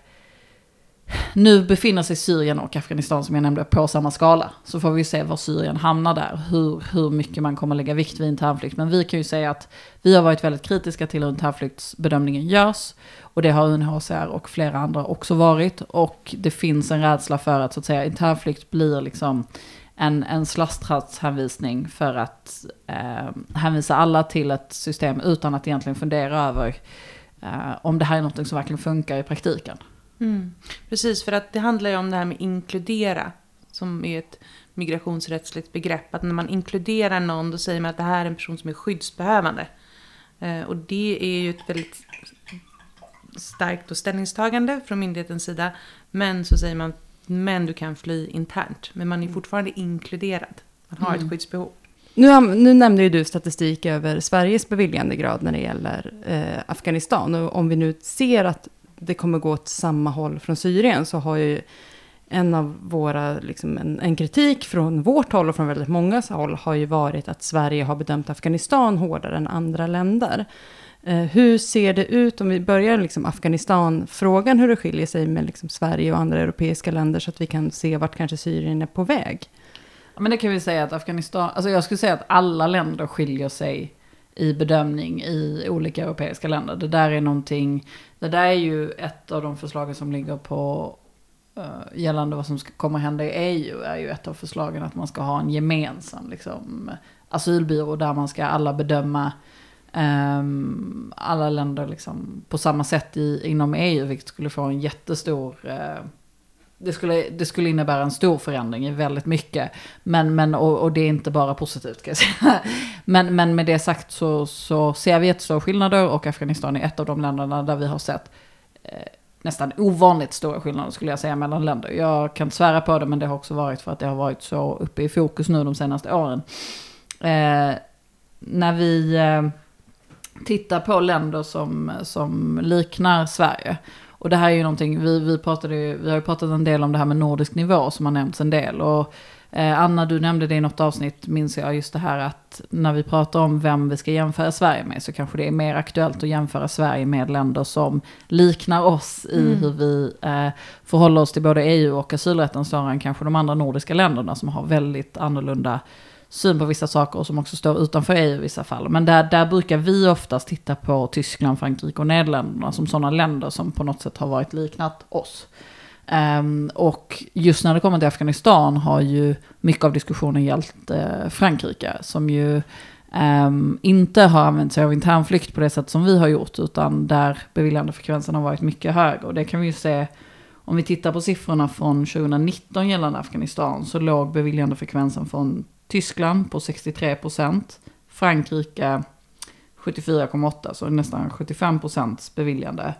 nu befinner sig Syrien och Afghanistan som jag nämnde på samma skala. Så får vi se var Syrien hamnar där, hur, hur mycket man kommer lägga vikt vid internflykt. Men vi kan ju säga att vi har varit väldigt kritiska till hur internflyktsbedömningen görs. Och det har UNHCR och flera andra också varit. Och det finns en rädsla för att så att säga internflykt blir liksom en, en slasktrattshänvisning för att eh, hänvisa alla till ett system utan att egentligen fundera över eh, om det här är något som verkligen funkar i praktiken. Mm. Precis, för att det handlar ju om det här med inkludera, som är ett migrationsrättsligt begrepp. Att när man inkluderar någon, då säger man att det här är en person som är skyddsbehövande. Eh, och det är ju ett väldigt starkt ställningstagande från myndighetens sida. Men så säger man men du kan fly internt. Men man är mm. fortfarande inkluderad. Man har mm. ett skyddsbehov. Nu, nu nämnde ju du statistik över Sveriges beviljandegrad när det gäller eh, Afghanistan. Och om vi nu ser att det kommer gå åt samma håll från Syrien så har ju en av våra, liksom en, en, kritik från vårt håll och från väldigt många håll har ju varit att Sverige har bedömt Afghanistan hårdare än andra länder. Eh, hur ser det ut om vi börjar liksom Afghanistan-frågan, hur det skiljer sig med liksom Sverige och andra europeiska länder så att vi kan se vart kanske Syrien är på väg? Ja, men det kan vi säga att Afghanistan, alltså jag skulle säga att alla länder skiljer sig i bedömning i olika europeiska länder. Det där är någonting, det där är ju ett av de förslagen som ligger på uh, gällande vad som ska komma hända i EU är ju ett av förslagen att man ska ha en gemensam liksom, asylbyrå där man ska alla bedöma Um, alla länder liksom på samma sätt i, inom EU, vilket skulle få en jättestor... Uh, det, skulle, det skulle innebära en stor förändring i väldigt mycket. Men, men, och, och det är inte bara positivt kan jag säga. Men, men med det sagt så, så ser vi jättestora skillnader och Afghanistan är ett av de länderna där vi har sett eh, nästan ovanligt stora skillnader skulle jag säga mellan länder. Jag kan inte svära på det men det har också varit för att det har varit så uppe i fokus nu de senaste åren. Eh, när vi... Eh, titta på länder som, som liknar Sverige. Och det här är ju någonting, vi, vi, pratade, vi har ju pratat en del om det här med nordisk nivå som har nämnts en del. Och Eh, Anna, du nämnde det i något avsnitt, minns jag, just det här att när vi pratar om vem vi ska jämföra Sverige med så kanske det är mer aktuellt att jämföra Sverige med länder som liknar oss i Mm. hur vi eh, förhåller oss till både EU och asylrätten snarare än kanske de andra nordiska länderna som har väldigt annorlunda syn på vissa saker och som också står utanför EU i vissa fall. Men där, där brukar vi oftast titta på Tyskland, Frankrike och Nederländerna som sådana länder som på något sätt har varit liknat oss. Um, och just när det kommer till Afghanistan har ju mycket av diskussionen gällt uh, Frankrike som ju um, inte har använt sig av internflykt på det sätt som vi har gjort utan där beviljandefrekvensen har varit mycket högre. Och det kan vi ju se om vi tittar på siffrorna från 2019 gällande Afghanistan så låg beviljandefrekvensen från Tyskland på 63 procent, Frankrike 74,8 så nästan 75 procents beviljande.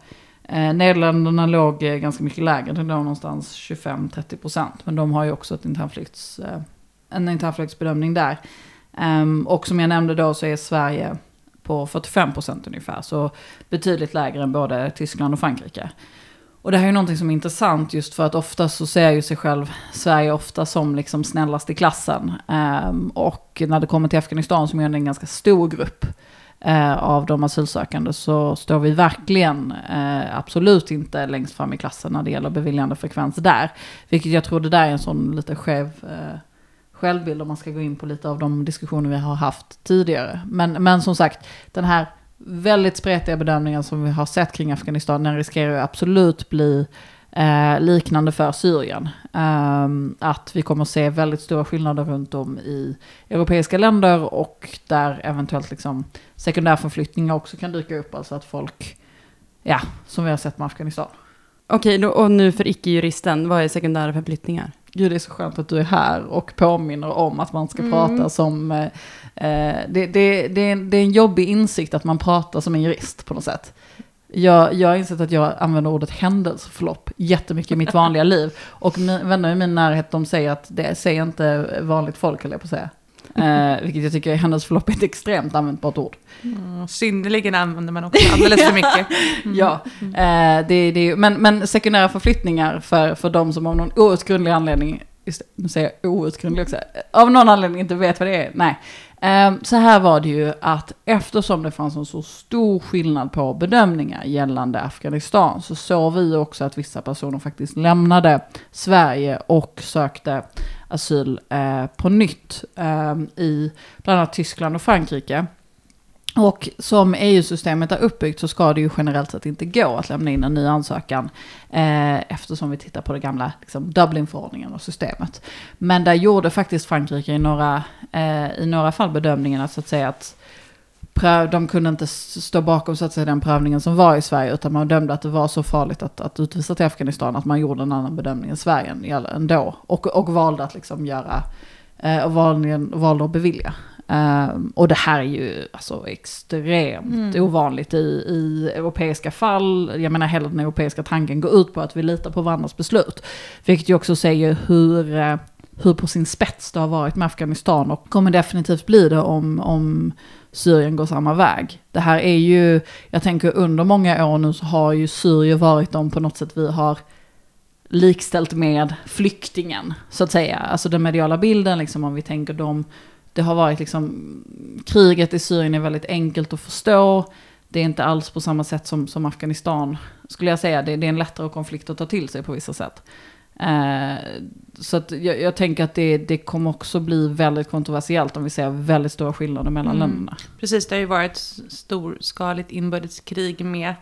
Eh, Nederländerna låg eh, ganska mycket lägre, det låg någonstans 25-30 procent. Men de har ju också ett internflykts, eh, en internflyktsbedömning där. Ehm, och som jag nämnde då så är Sverige på 45 procent ungefär. Så betydligt lägre än både Tyskland och Frankrike. Och det här är ju någonting som är intressant just för att ofta så ser ju sig själv Sverige ofta som liksom snällast i klassen. Ehm, och när det kommer till Afghanistan som är en ganska stor grupp eh, av de asylsökande så står vi verkligen eh, absolut inte längst fram i klassen när det gäller beviljandefrekvens där. Vilket jag tror det där är en sån lite skev eh, självbild om man ska gå in på lite av de diskussioner vi har haft tidigare. Men, men som sagt, den här väldigt spretiga bedömningar som vi har sett kring Afghanistan, den riskerar ju absolut bli eh, liknande för Syrien. Ehm, att vi kommer se väldigt stora skillnader runt om i europeiska länder och där eventuellt liksom sekundärförflyttningar också kan dyka upp. Alltså att folk, ja, som vi har sett med Afghanistan. Okej, då, och nu för icke-juristen, vad är sekundära förflyttningar? Gud, det är så skönt att du är här och påminner om att man ska Mm. prata som... Eh, eh, det, det, det, är en, det är en jobbig insikt att man pratar som en jurist på något sätt. Jag, jag har insett att jag använder ordet händelseförlopp jättemycket i mitt vanliga liv. Och vänner i min närhet de säger att det säger inte vanligt folk, jag på att säga. Eh, vilket jag tycker är händelseförlopp är ett extremt användbart ord. Mm, synnerligen använder man också alldeles för mycket. Mm. Ja, eh, det, det, men, men sekundära förflyttningar för, för de som av någon outgrundlig anledning, just det, nu säger jag outgrundlig också, av någon anledning inte vet vad det är, nej. Ehm, så här var det ju att eftersom det fanns en så stor skillnad på bedömningar gällande Afghanistan så såg vi också att vissa personer faktiskt lämnade Sverige och sökte asyl eh, på nytt ehm, i bland annat Tyskland och Frankrike. Och som EU-systemet är uppbyggt så ska det ju generellt sett inte gå att lämna in en ny ansökan eh, eftersom vi tittar på det gamla liksom, Dublinförordningen och systemet. Men där gjorde faktiskt Frankrike i några, eh, i några fall bedömningen att, så att säga att pröv, de kunde inte stå bakom så att säga, den prövningen som var i Sverige utan man dömde att det var så farligt att, att utvisa till Afghanistan att man gjorde en annan bedömning än Sverige än- ändå. Och, och valde att liksom göra, eh, och valde, valde att bevilja. Ehm, och det här är ju alltså extremt Mm. ovanligt i, i europeiska fall. Jag menar hela den europeiska tanken går ut på att vi litar på varandras beslut. Vilket ju också säger hur, eh, hur på sin spets det har varit med Afghanistan och kommer definitivt bli det om, om Syrien går samma väg. Det här är ju, jag tänker under många år nu så har ju Syrien varit de på något sätt vi har likställt med flyktingen, så att säga. Alltså den mediala bilden, liksom om vi tänker dem, det har varit liksom, kriget i Syrien är väldigt enkelt att förstå. Det är inte alls på samma sätt som, som Afghanistan, skulle jag säga. Det, det är en lättare konflikt att ta till sig på vissa sätt. Eh, så att jag, jag tänker att det, det kommer också bli väldigt kontroversiellt om vi ser väldigt stora skillnader mellan Mm. länderna. Precis, det har ju varit storskaligt inbördeskrig med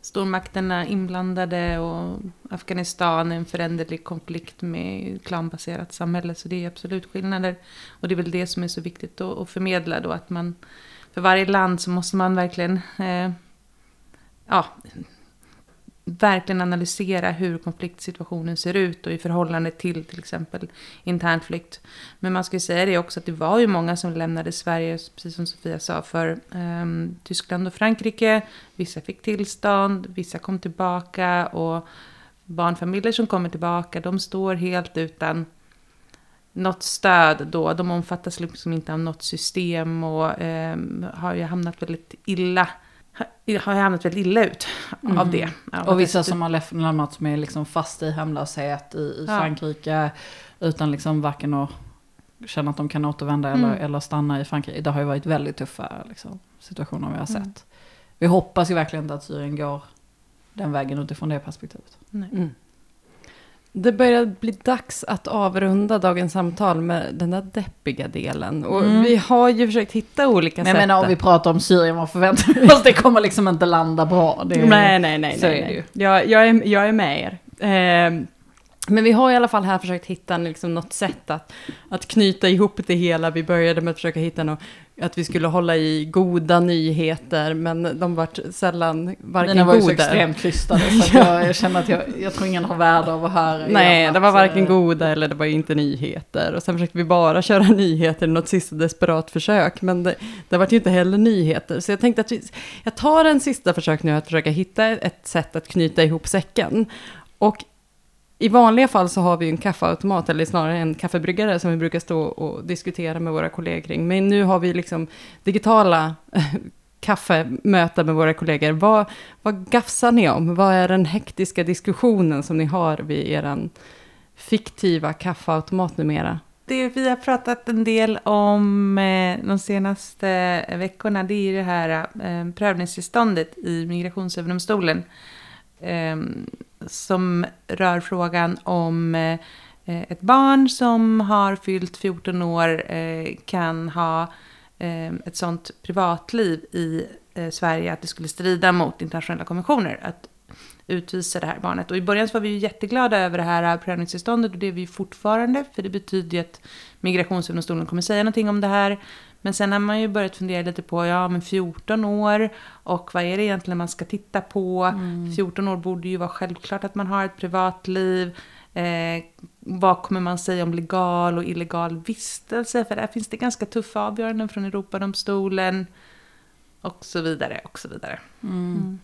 stormakterna inblandade och Afghanistan en föränderlig konflikt med klanbaserat samhälle. Så det är absolut skillnader. Och det är väl det som är så viktigt att, att förmedla då att man för varje land så måste man verkligen eh, ja, verkligen analysera hur konfliktsituationen ser ut och i förhållande till till exempel internflykt. Men man ska ju säga det också att det var ju många som lämnade Sverige, precis som Sofia sa, för eh, Tyskland och Frankrike. Vissa fick tillstånd, vissa kom tillbaka och barnfamiljer som kommer tillbaka, de står helt utan något stöd då. De omfattas liksom inte av något system och eh, har ju hamnat väldigt illa har ju hamnat väldigt illa ut av Mm. det. Ja, Och vissa det- som har lämnats med liksom fast i hemlöshet i, i Ja. Frankrike utan liksom varken att känner att de kan återvända Mm. eller, eller stanna i Frankrike. Det har ju varit väldigt tuffa liksom, situationer vi har sett. Mm. Vi hoppas ju verkligen inte att Syrien går den vägen utifrån det perspektivet. Nej. Det börjar bli dags att avrunda dagens samtal med den där deppiga delen. Och Mm. vi har ju försökt hitta olika Men sätt. menar om vi pratar om Syrien, vad förväntar vi oss? Det kommer liksom inte landa bra. Är, Nej, nej, nej. så nej, är det ju. Jag, jag, är, jag är med er. Eh, men vi har i alla fall här försökt hitta liksom något sätt att, att knyta ihop det hela. Vi började med att försöka hitta något, att vi skulle hålla i goda nyheter, men de vart sällan varken Mina var ju så goda. extremt krystade så att jag, jag känner att jag, jag tror ingen har värde av att höra. Nej, igen det var varken eh, goda eller det var inte nyheter. Och sen försökte vi bara köra nyheter i något sista desperat försök. Men det, det var ju inte heller nyheter. Så jag tänkte att vi, jag tar en sista försök nu att försöka hitta ett sätt att knyta ihop säcken. Och i vanliga fall så har vi ju en kaffeautomat, eller snarare en kaffebryggare som vi brukar stå och diskutera med våra kollegor kring. Men nu har vi liksom digitala eh, kaffemöten med våra kollegor. Vad, vad gafsar ni om? Vad är den hektiska diskussionen som ni har vid er fiktiva kaffeautomat numera? Det vi har pratat en del om eh, de senaste veckorna det är ju det här eh, prövningstillståndet i Migrationsöverdomstolen. Eh, Ehm, som rör frågan om eh, ett barn som har fyllt 14 år eh, kan ha eh, ett sånt privatliv i eh, Sverige att det skulle strida mot internationella konventioner. Att utvisa det här barnet. Och i början så var vi ju jätteglada över det här prövningstillståndet och det är vi ju fortfarande. För det betyder ju att Migrationsöverdomstolen kommer säga någonting om det här. Men sen har man ju börjat fundera lite på, ja men 14 år och vad är det egentligen man ska titta på? Mm. 14 år borde ju vara självklart att man har ett privatliv. Eh, vad kommer man säga om legal och illegal vistelse? För där finns det ganska tuffa avgöranden från Europadomstolen. Och så vidare, och så vidare. Mm.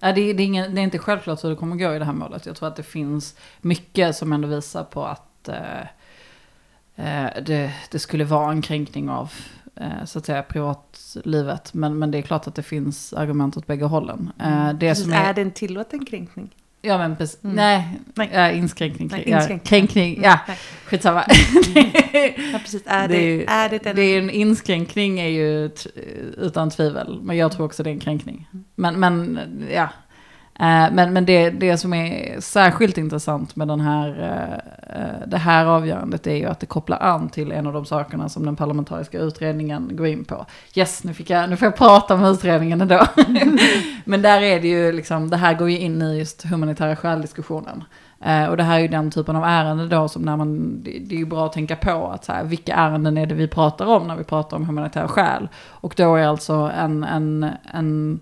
Ja, det, det, är ingen, det är inte självklart hur det kommer gå i det här målet. Jag tror att det finns mycket som ändå visar på att eh, eh, det, det skulle vara en kränkning av så att säga privatlivet. Men, men det är klart att det finns argument åt bägge hållen. Eh, det Precis, som är... är, det en tillåten kränkning? ja men precis, Mm. nej, Nej. Ja, inskränkning, Nej, ja, inskränkning. kränkning, Mm, ja, nej. skitsamma. Ja, precis. Är Det det, är- det en... Det är en inskränkning är ju utan tvivel. Men jag tror också det är en kränkning. Men, men ja. Eh, men, men det, det som är särskilt intressant med den här, eh, eh, det här avgörandet är ju att det kopplar an till en av de sakerna som den parlamentariska utredningen går in på. Yes, nu, fick jag, nu får jag prata om utredningen ändå. men där är det ju liksom, det här går ju in i just humanitära skäl-diskussionen. Och det här är ju den typen av ärenden då som när man, det, det är ju bra att tänka på att så här, vilka ärenden är det vi pratar om när vi pratar om humanitära skäl. Och då är alltså en, en, en,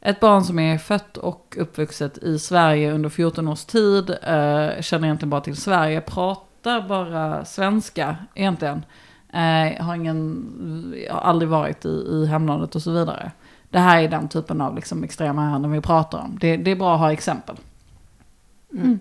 ett barn som är fött och uppvuxet i Sverige under 14 års tid, eh, känner egentligen bara till Sverige, pratar bara svenska egentligen. Eh, har, ingen, har aldrig varit i, i hemlandet och så vidare. Det här är den typen av liksom, extrema ärenden vi pratar om. Det, det är bra att ha exempel. Mm.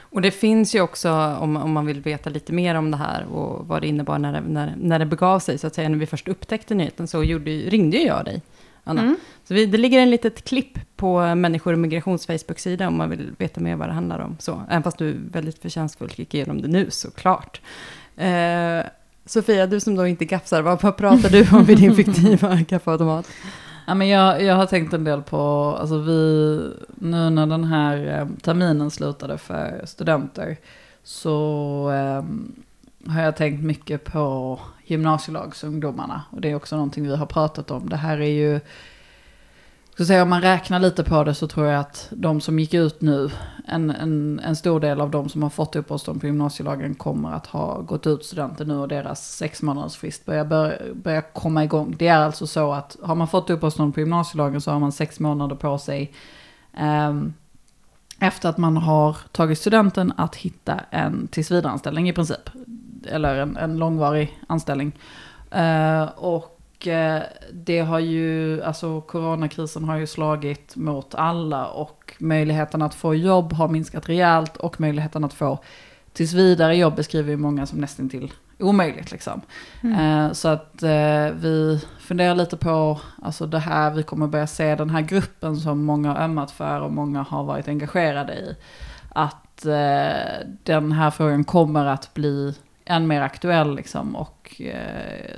Och det finns ju också, om, om man vill veta lite mer om det här och vad det innebar när det, när, när det begav sig, så att säga, när vi först upptäckte nyheten, så gjorde, ringde ju jag dig, Anna. Mm. Så vi, det ligger en litet klipp på Människor och Migrations Facebook-sida om man vill veta mer vad det handlar om. Så, även fast du väldigt förtjänstfullt gick igenom det nu, såklart. Eh, Sofia, du som då inte gafsar, vad, vad pratar du om vid din fiktiva kaffeautomat? Ja, men jag, jag har tänkt en del på, alltså vi, nu när den här eh, terminen slutade för studenter så eh, har jag tänkt mycket på gymnasielagsungdomarna. Och det är också någonting vi har pratat om. Det här är ju, Så säga, om man räknar lite på det så tror jag att de som gick ut nu, en, en, en stor del av de som har fått uppehållstillstånd på gymnasielagen kommer att ha gått ut studenter nu och deras sex månaders frist börjar, bör, börjar komma igång. Det är alltså så att har man fått uppehållstillstånd på gymnasielagen så har man sex månader på sig eh, efter att man har tagit studenten att hitta en tillsvidareanställning i princip. Eller en, en långvarig anställning. Eh, och eh, det har ju, alltså coronakrisen har ju slagit mot alla och möjligheten att få jobb har minskat rejält och möjligheten att få tills vidare jobb beskriver ju många som nästan till omöjligt liksom. Eh, så att eh, vi funderar lite på, alltså det här, vi kommer börja se den här gruppen som många har ömmat för och många har varit engagerade i. Att den här frågan kommer att bli än mer aktuell liksom. Och eh,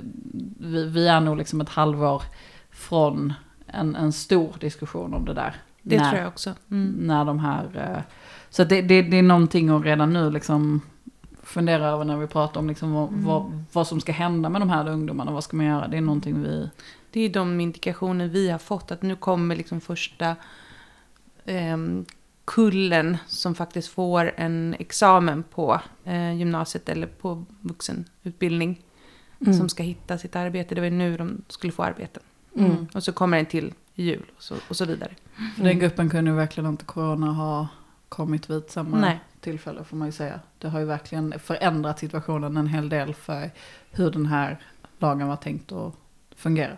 vi, vi är nog liksom ett halvår från en, en stor diskussion om det där. Det när, tror jag också. Mm. När de här... Eh, så det, det, det är någonting att redan nu liksom fundera över när vi pratar om liksom vad, Mm. vad, vad som ska hända med de här ungdomarna. Vad ska man göra? Det är någonting vi... Det är de indikationer vi har fått. Att nu kommer liksom första ehm, kullen som faktiskt får en examen på eh, gymnasiet eller på vuxenutbildning. Mm. Som ska hitta sitt arbete. Det var ju nu de skulle få arbeten. Mm. Och så kommer en till jul och så, och så vidare. För den gruppen kunde ju verkligen inte corona ha kommit vid samma Nej. tillfälle får man ju säga. Det har ju verkligen förändrat situationen en hel del för hur den här lagen var tänkt att fungera.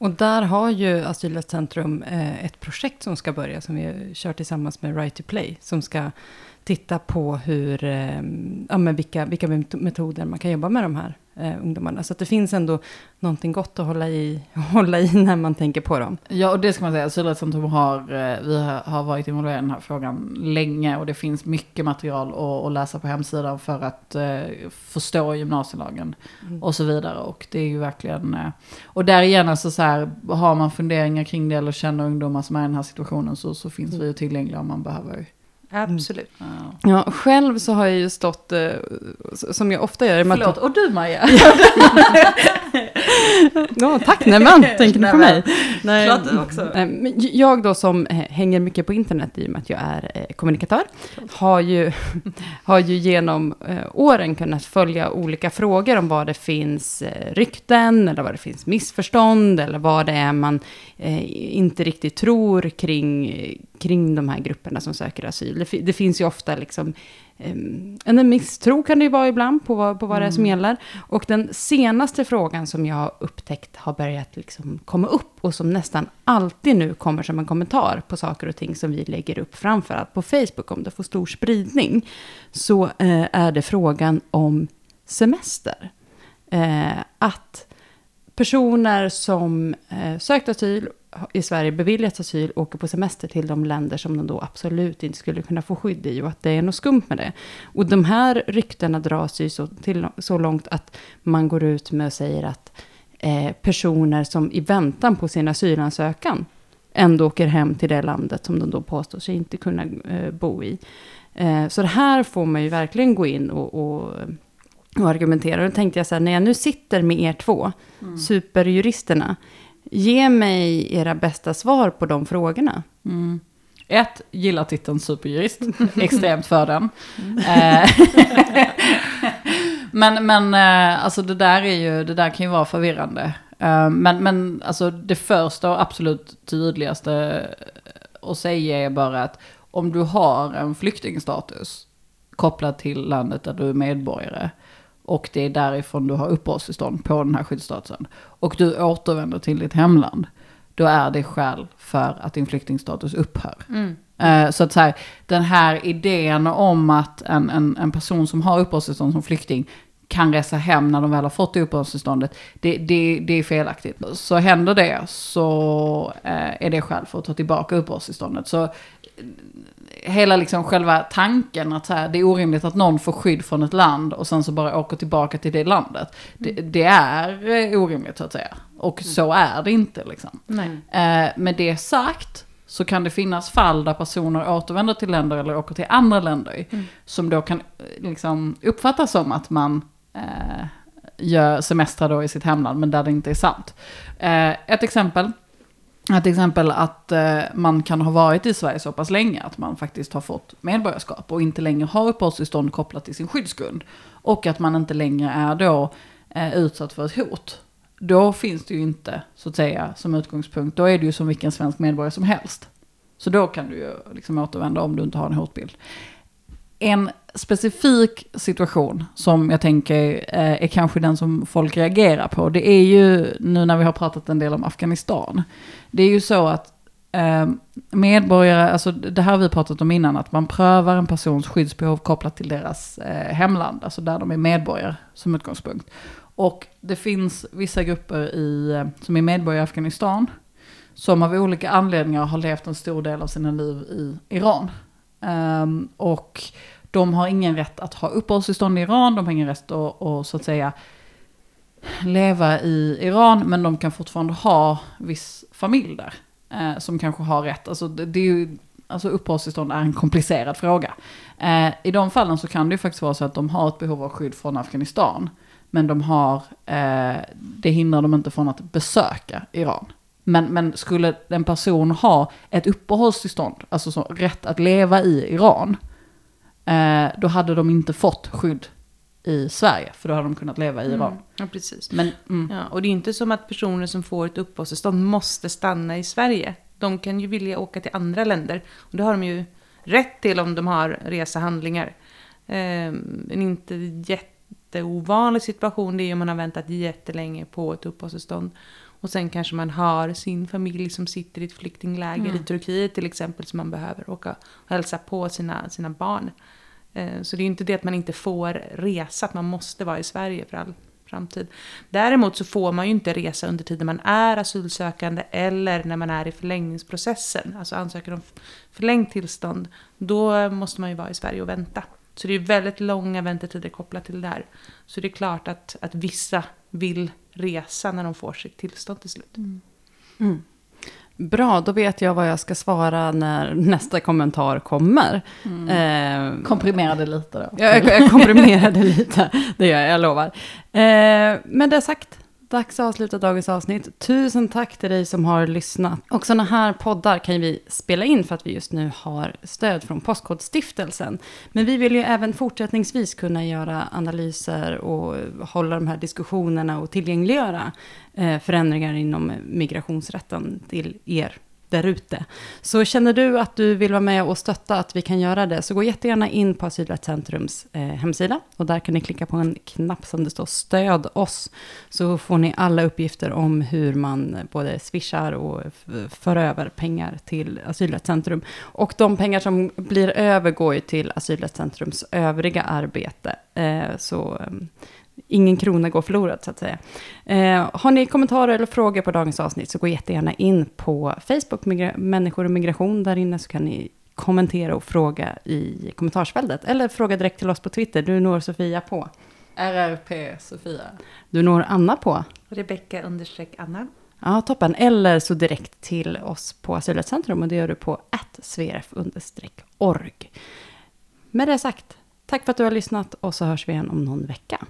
Och där har ju Asylrätt Centrum eh, ett projekt som ska börja, som vi kör tillsammans med Right to Play, som ska titta på hur, eh, ja, men vilka, vilka metoder man kan jobba med de här eh, ungdomarna. Så att det finns ändå någonting gott att hålla i, hålla i när man tänker på dem. Ja, och det ska man säga. Asylrättscentrum har, eh, vi har- varit involverade i den här frågan länge och det finns mycket material att, att läsa på hemsidan för att eh, förstå gymnasielagen och så vidare. Och det är ju verkligen, eh, och där igen alltså så här, har man funderingar kring det eller känner ungdomar som är i den här situationen så, så finns vi ju tillgängliga om man behöver. Absolut. Ja. Ja, själv så har jag ju stått, eh, som jag ofta gör, Förlåt, och du Maja? Ja, tack Nämen, tänker ni på mig? Nej, Klart också. eh, men Jag då som eh, hänger mycket på internet i och med att jag är eh, kommunikatör, har ju, har ju genom åren kunnat följa olika frågor om vad det finns rykten, eller vad det finns missförstånd, eller vad det är man inte riktigt tror kring, kring de här grupperna som söker asyl. Det, fi- det finns ju ofta liksom Um, en misstro kan det ju vara ibland på vad, på vad det är som gäller. Och den senaste frågan som jag har upptäckt har börjat liksom komma upp och som nästan alltid nu kommer som en kommentar på saker och ting som vi lägger upp, framförallt på Facebook om det får stor spridning, så eh, är det frågan om semester. Eh, att personer som eh, sökt asyl i Sverige, beviljats asyl, åker på semester till de länder som de då absolut inte skulle kunna få skydd i och att det är något skumt med det. Och de här ryktena dras ju så, till, så långt att man går ut med och säger att eh, personer som i väntan på sin asylansökan ändå åker hem till det landet som de då påstår sig inte kunna eh, bo i. Eh, så det här får man ju verkligen gå in och, och, och argumentera. Och då tänkte jag så här, när jag nu sitter med er två, superjuristerna, ge mig era bästa svar på de frågorna. Mm. Ett, gillar titeln superjurist. Extremt för den. Eh, men men eh, alltså det där, är ju, det där kan ju vara förvirrande. Eh, Men, men alltså det första och absolut tydligaste att säga är bara att om du har en flyktingstatus kopplad till landet där du är medborgare och det är därifrån du har uppehållstillstånd på den här skyddsstatusen och du återvänder till ditt hemland, då är det skäl för att din flyktingstatus upphör. Mm. Eh, Så att så här, den här idén om att en, en, en person som har uppehållstillstånd som flykting kan resa hem när de väl har fått det uppehållstillståndet, det, det, det är felaktigt. Så händer det så eh, är det skäl för att ta tillbaka uppehållstillståndet. Så eh, hela liksom själva tanken att här, det är orimligt att någon får skydd från ett land och sen så bara åker tillbaka till det landet. Det, det är eh, orimligt så att säga. Och så är det inte liksom. Nej. Med det sagt så kan det finnas fall där personer återvänder till länder eller åker till andra länder. Mm. Som då kan liksom uppfattas som att man eh, gör semestrar då i sitt hemland men där det inte är sant. Eh, ett exempel. Ett exempel att eh, man kan ha varit i Sverige så pass länge att man faktiskt har fått medborgarskap och inte längre har uppehållstillstånd kopplat till sin skyddsgrund. Och att man inte längre är då eh, utsatt för ett hot. Då finns det ju inte, så att säga, som utgångspunkt. Då är det ju som vilken svensk medborgare som helst. Så då kan du ju liksom återvända om du inte har en hotbild. En specifik situation som jag tänker eh, är kanske den som folk reagerar på. Det är ju nu när vi har pratat en del om Afghanistan. Det är ju så att eh, medborgare, alltså det här har vi pratat om innan, att man prövar en persons skyddsbehov kopplat till deras eh, hemland, alltså där de är medborgare som utgångspunkt. Och det finns vissa grupper i, eh, som är medborgare i Afghanistan som av olika anledningar har levt en stor del av sina liv i Iran. Um, och de har ingen rätt att ha uppehållstillstånd i Iran, de har ingen rätt att, att så att säga leva i Iran, men de kan fortfarande ha viss familj där. Eh, som kanske har rätt. Alltså, det, det är ju, alltså uppehållstillstånd är en komplicerad fråga. Eh, I de fallen så kan det ju faktiskt vara så att de har ett behov av skydd från Afghanistan. Men de har, eh, det hindrar dem inte från att besöka Iran. Men, men skulle en person ha ett uppehållstillstånd, alltså så, rätt att leva i Iran, eh, då hade de inte fått skydd i Sverige, för då hade de kunnat leva i Iran. Mm. Ja, precis. Men, mm, Ja, och det är inte som att personer som får ett uppehållstillstånd måste stanna i Sverige. De kan ju vilja åka till andra länder. Och det har de ju rätt till om de har resehandlingar. Ehm, en inte jätteovanlig situation det är om man har väntat jättelänge på ett uppehållstillstånd. Och sen kanske man har sin familj som sitter i ett flyktingläger Mm. i Turkiet till exempel. som man behöver åka och hälsa på sina, sina barn. Eh, Så det är ju inte det att man inte får resa, att man måste vara i Sverige för all framtid. Däremot så får man ju inte resa under tiden man är asylsökande eller när man är i förlängningsprocessen, alltså ansöker om förlängt tillstånd. Då måste man ju vara i Sverige och vänta. Så det är väldigt långa väntetider kopplat till det här. Så det är klart att, att vissa vill resa när de får sitt tillstånd till slut. Mm. Bra, då vet jag vad jag ska svara när nästa kommentar kommer. mm. Eh, Komprimerade lite då. jag, jag komprimerade lite, det gör jag, jag lovar. Eh, med det sagt, dags att avsluta dagens avsnitt. Tusen tack till dig som har lyssnat. Och sådana här poddar kan vi spela in för att vi just nu har stöd från Postkodstiftelsen. Men vi vill ju även fortsättningsvis kunna göra analyser och hålla de här diskussionerna och tillgängliggöra eh, förändringar inom migrationsrätten till er där ute. Så känner du att du vill vara med och stötta att vi kan göra det, så gå jättegärna in på Asylrättscentrums eh, hemsida. Och där kan ni klicka på en knapp som det står stöd oss. Så får ni alla uppgifter om hur man både swishar och för över pengar till Asylrättscentrum. Och de pengar som blir över går ju till Asylrättscentrums övriga arbete. Eh, så eh, ingen krona går förlorad så att säga. Eh, har ni kommentarer eller frågor på dagens avsnitt så gå jättegärna in på Facebook, migra- människor och migration. Där inne så kan ni kommentera och fråga i kommentarsfältet. Eller fråga direkt till oss på Twitter. Du når Sofia på. RRP Sofia. Du når Anna på. Rebecka understreck Anna. Ja, toppen. Eller så direkt till oss på Asylrättscentrum och det gör du på attsverf-org. Med det sagt, tack för att du har lyssnat och så hörs vi igen om någon vecka.